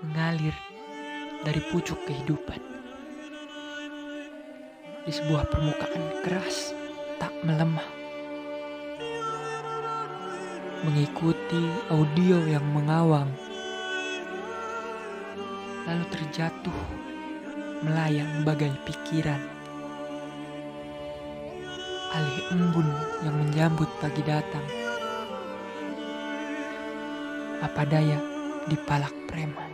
mengalir dari pucuk kehidupan. Di sebuah permukaan keras tak melemah. Mengikuti audio yang mengawang. Lalu terjatuh melayang bagai pikiran. Alih embun yang menyambut pagi datang. Apa daya di palak preman.